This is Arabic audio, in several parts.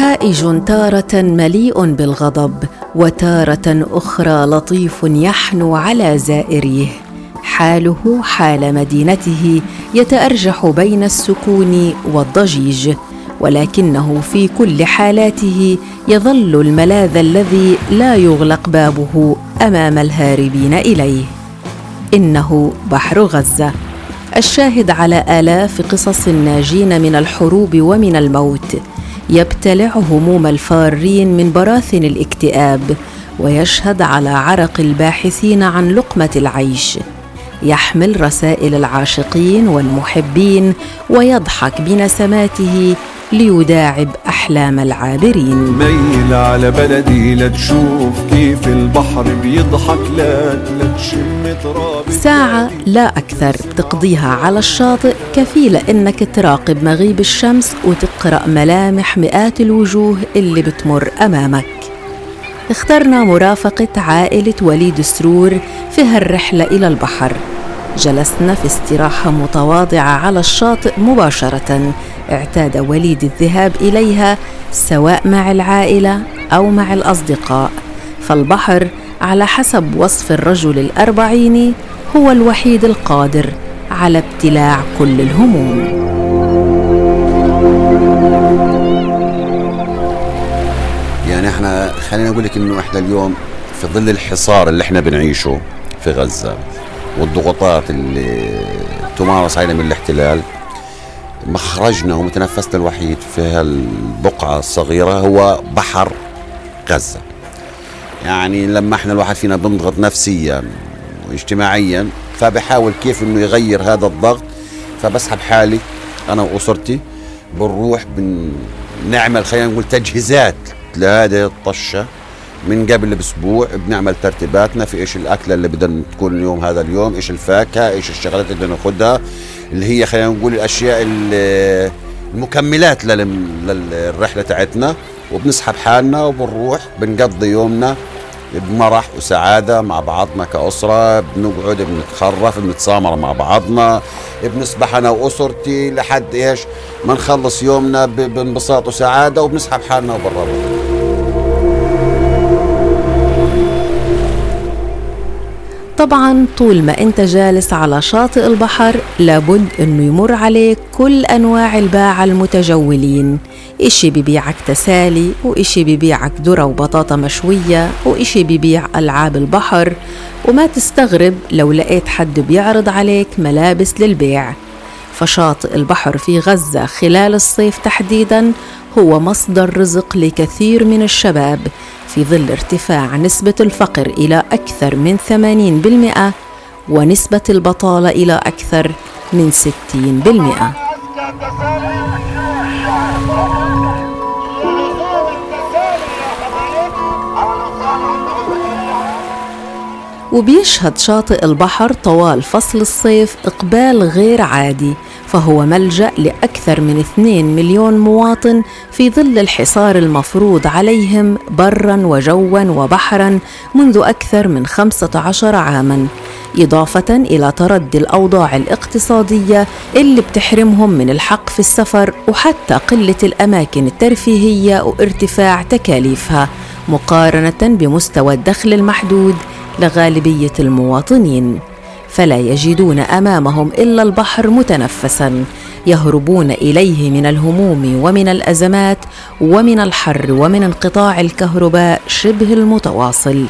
هائج تارة مليء بالغضب وتارة أخرى لطيف يحنو على زائريه. حاله حال مدينته يتأرجح بين السكون والضجيج ولكنه في كل حالاته يظل الملاذ الذي لا يغلق بابه أمام الهاربين إليه. إنه بحر غزة. الشاهد على آلاف قصص الناجين من الحروب ومن الموت. يبتلع هموم الفارين من براثن الاكتئاب ويشهد على عرق الباحثين عن لقمة العيش. يحمل رسائل العاشقين والمحبين ويضحك بنسماته ليداعب أحلام العابرين. ميل على بلدي لتشوف كيف البحر بيضحك لا لتشم تراب ساعة لا أكثر تقضيها على الشاطئ. كفيلة إنك تراقب مغيب الشمس وتقرأ ملامح مئات الوجوه اللي بتمر أمامك. اخترنا مرافقة عائلة وليد سرور في هالرحلة إلى البحر. جلسنا في استراحة متواضعة على الشاطئ مباشرة اعتاد وليد الذهاب إليها سواء مع العائلة أو مع الأصدقاء. فالبحر على حسب وصف الرجل الأربعيني هو الوحيد القادر على ابتلاع كل الهموم. يعني إحنا خلينا نقول لك إنه إحنا اليوم في ظل الحصار اللي إحنا بنعيشه في غزة والضغوطات اللي تمارس علينا من الاحتلال مخرجنا ومتنفسنا الوحيد في هالبقعة الصغيرة هو بحر غزة. يعني لما إحنا الواحد فينا بنضغط نفسيا واجتماعيا فبحاول كيف إنه يغير هذا الضغط. فبسحب حالي أنا وأسرتي بنروح بنعمل خلينا نقول تجهيزات لهذه الطشة من قبل بأسبوع بنعمل ترتيباتنا في إيش الأكلة اللي بدنا تكون اليوم هذا اليوم إيش الفاكهة إيش الشغلات اللي بدنا ناخذها اللي هي خلينا نقول الأشياء المكملات للرحلة تاعتنا وبنسحب حالنا وبنروح بنقضي يومنا بمرح وسعادة مع بعضنا كأسرة بنقعد بنتخرف بنتسامر مع بعضنا بنسبح أنا وأسرتي لحد إيش؟ ما نخلص يومنا بانبساط وسعادة وبنسحب حالنا وبنروح. طبعا طول ما أنت جالس على شاطئ البحر لابد إنه يمر عليك كل أنواع الباعة المتجولين. إشي ببيعك تسالي وإشي ببيعك ذرة وبطاطا مشوية وإشي ببيع ألعاب البحر. وما تستغرب لو لقيت حد بيعرض عليك ملابس للبيع. فشاطئ البحر في غزة خلال الصيف تحديدا هو مصدر رزق لكثير من الشباب. في ظل ارتفاع نسبة الفقر إلى أكثر من 80% ونسبة البطالة إلى أكثر من 60%. وبيشهد شاطئ البحر طوال فصل الصيف إقبال غير عادي فهو ملجأ لأكثر من 2 مليون مواطن في ظل الحصار المفروض عليهم برا وجوا وبحرا منذ أكثر من 15 عاما إضافة إلى تردي الأوضاع الاقتصادية اللي بتحرمهم من الحق في السفر وحتى قلة الأماكن الترفيهية وارتفاع تكاليفها مقارنة بمستوى الدخل المحدود لغالبية المواطنين. فلا يجدون أمامهم إلا البحر متنفسا يهربون إليه من الهموم ومن الأزمات ومن الحر ومن انقطاع الكهرباء شبه المتواصل.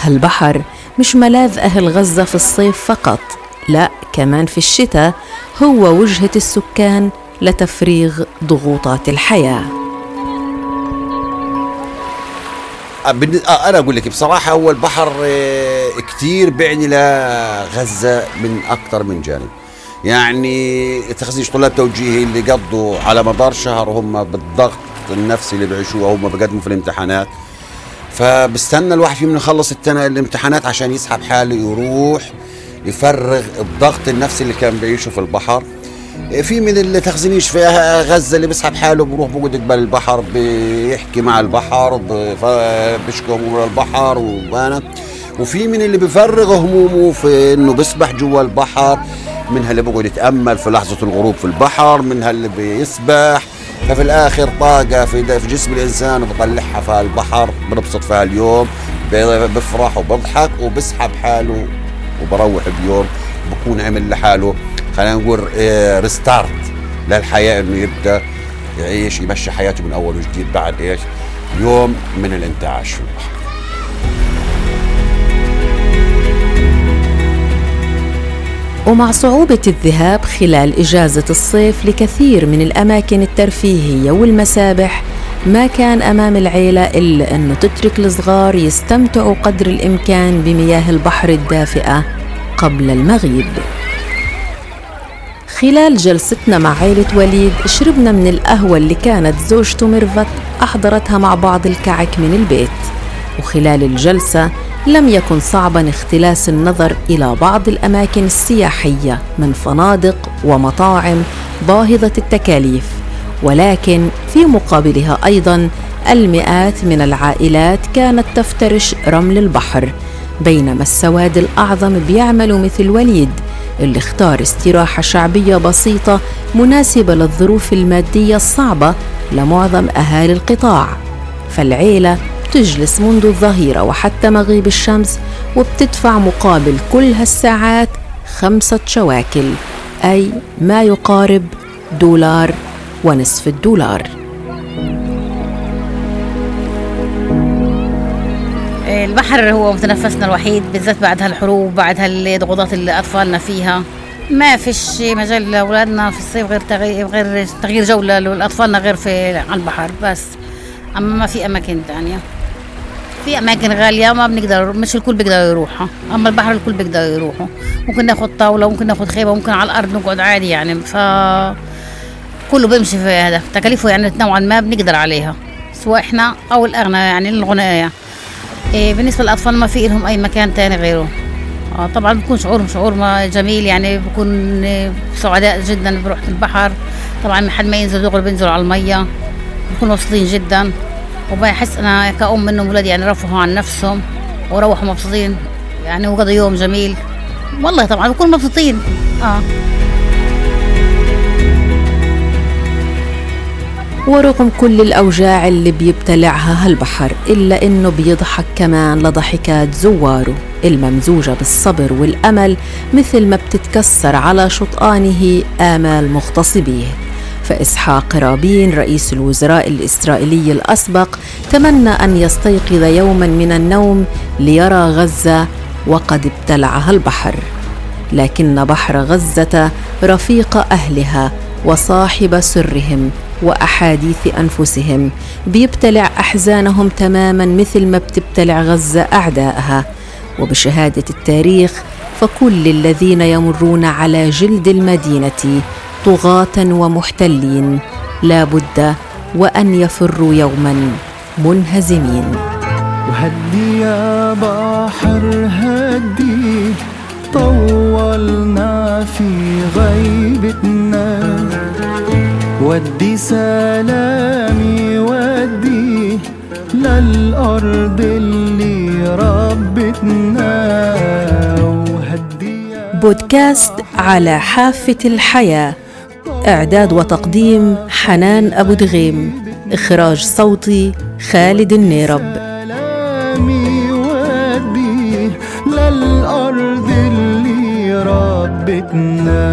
هالبحر مش ملاذ أهل غزة في الصيف فقط؟ لا كمان في الشتاء هو وجهة السكان لتفريغ ضغوطات الحياة. أنا أقول لك بصراحة هو البحر كثير بيعني لغزه من أكثر من جانب. يعني تخصيص طلاب توجيهي اللي قضوا على مدار شهر هم بالضغط النفسي اللي بيعيشوه هم بقدموا في الامتحانات. فبستنى الواحد فيهم يخلص الامتحانات عشان يسحب حاله يروح يفرغ الضغط النفسي اللي كان بيعيشه في البحر. في من اللي تخزنيش في غزة اللي بيسحب حاله بروح بقعد قبل البحر بيحكي مع البحر بيشكي هموم البحر وأنا. وفي من اللي بيفرغ همومه في إنه بيسبح جوا البحر منها اللي بيقعد يتأمل في لحظة الغروب في البحر منها اللي بيسبح. ففي الآخر طاقة في, في جسم الإنسان وبطلعها في البحر بنبسط فيها اليوم بفرح وبضحك وبسحب حاله وبروح بيوم بكون عمل لحاله. خلينا نقول ريستارت آه، للحياة إنه يبدأ يعيش يمشي حياته من أول وجديد بعد إيش؟ يوم من الانتعاش في البحر ومع صعوبة الذهاب خلال إجازة الصيف لكثير من الأماكن الترفيهية والمسابح ما كان أمام العيلة إلا أنه تترك الصغار يستمتعوا قدر الإمكان بمياه البحر الدافئة قبل المغيب خلال جلستنا مع عيلة وليد شربنا من القهوة اللي كانت زوجته ميرفت أحضرتها مع بعض الكعك من البيت. وخلال الجلسة لم يكن صعبا اختلاس النظر إلى بعض الأماكن السياحية من فنادق ومطاعم باهظة التكاليف. ولكن في مقابلها أيضا المئات من العائلات كانت تفترش رمل البحر بينما السواد الأعظم بيعملوا مثل وليد اللي اختار استراحة شعبية بسيطة مناسبة للظروف المادية الصعبة لمعظم أهالي القطاع. فالعيلة بتجلس منذ الظهيرة وحتى مغيب الشمس وبتدفع مقابل كل هالساعات خمسة شواكل أي ما يقارب دولار ونصف الدولار. البحر هو متنفسنا الوحيد بالذات بعد هالحروب بعد هالضغوطات اللي أطفالنا فيها. ما فيش مجال لأولادنا في الصيف غير تغيير غير تغيير جوله لأطفالنا غير في على البحر بس. أما ما في أماكن ثانية في أماكن غالية ما بنقدر مش الكل بيقدر يروحها أما البحر الكل بيقدر يروحوا ممكن ناخذ طاولة ممكن ناخذ خيمه ممكن على الأرض نقعد عادي يعني. ف كله بيمشي في هذا. تكاليفه يعني نوعا ما بنقدر عليها سواء إحنا أو الأغنياء يعني الغنياء. إيه بالنسبة للأطفال ما في لهم أي مكان تاني غيره. آه طبعا بيكون شعور شعور ما جميل يعني بكون سعداء جدا بروح البحر. طبعا حد ما ينزل دغري بينزلوا على المية بكونوا مبسوطين جدا. وبحس أنا كأم إنهم ولادي يعني رفهوا عن نفسهم وروحوا مبسوطين يعني وقضوا يوم جميل. والله طبعا بكونوا مبسوطين. آه. ورغم كل الأوجاع اللي بيبتلعها هالبحر إلا إنه بيضحك كمان لضحكات زواره الممزوجة بالصبر والأمل مثل ما بتتكسر على شطآنه آمال مغتصبيه. فإسحاق رابين رئيس الوزراء الإسرائيلي الأسبق تمنى أن يستيقظ يوما من النوم ليرى غزة وقد ابتلعها البحر. لكن بحر غزة رفيق أهلها وصاحب سرهم وأحاديث أنفسهم. بيبتلع أحزانهم تماما مثل ما بتبتلع غزة اعدائها وبشهادة التاريخ فكل الذين يمرون على جلد المدينة طغاة ومحتلين. لا بد وأن يفروا يوما منهزمين. وهدي يا بحر هدي طولنا في غيبتنا. ودي سلامي ودي للأرض اللي ربتنا بودكاست على حافة الحياة. إعداد وتقديم حنان أبو دغيم. إخراج صوتي خالد النيرب. للأرض اللي ربتنا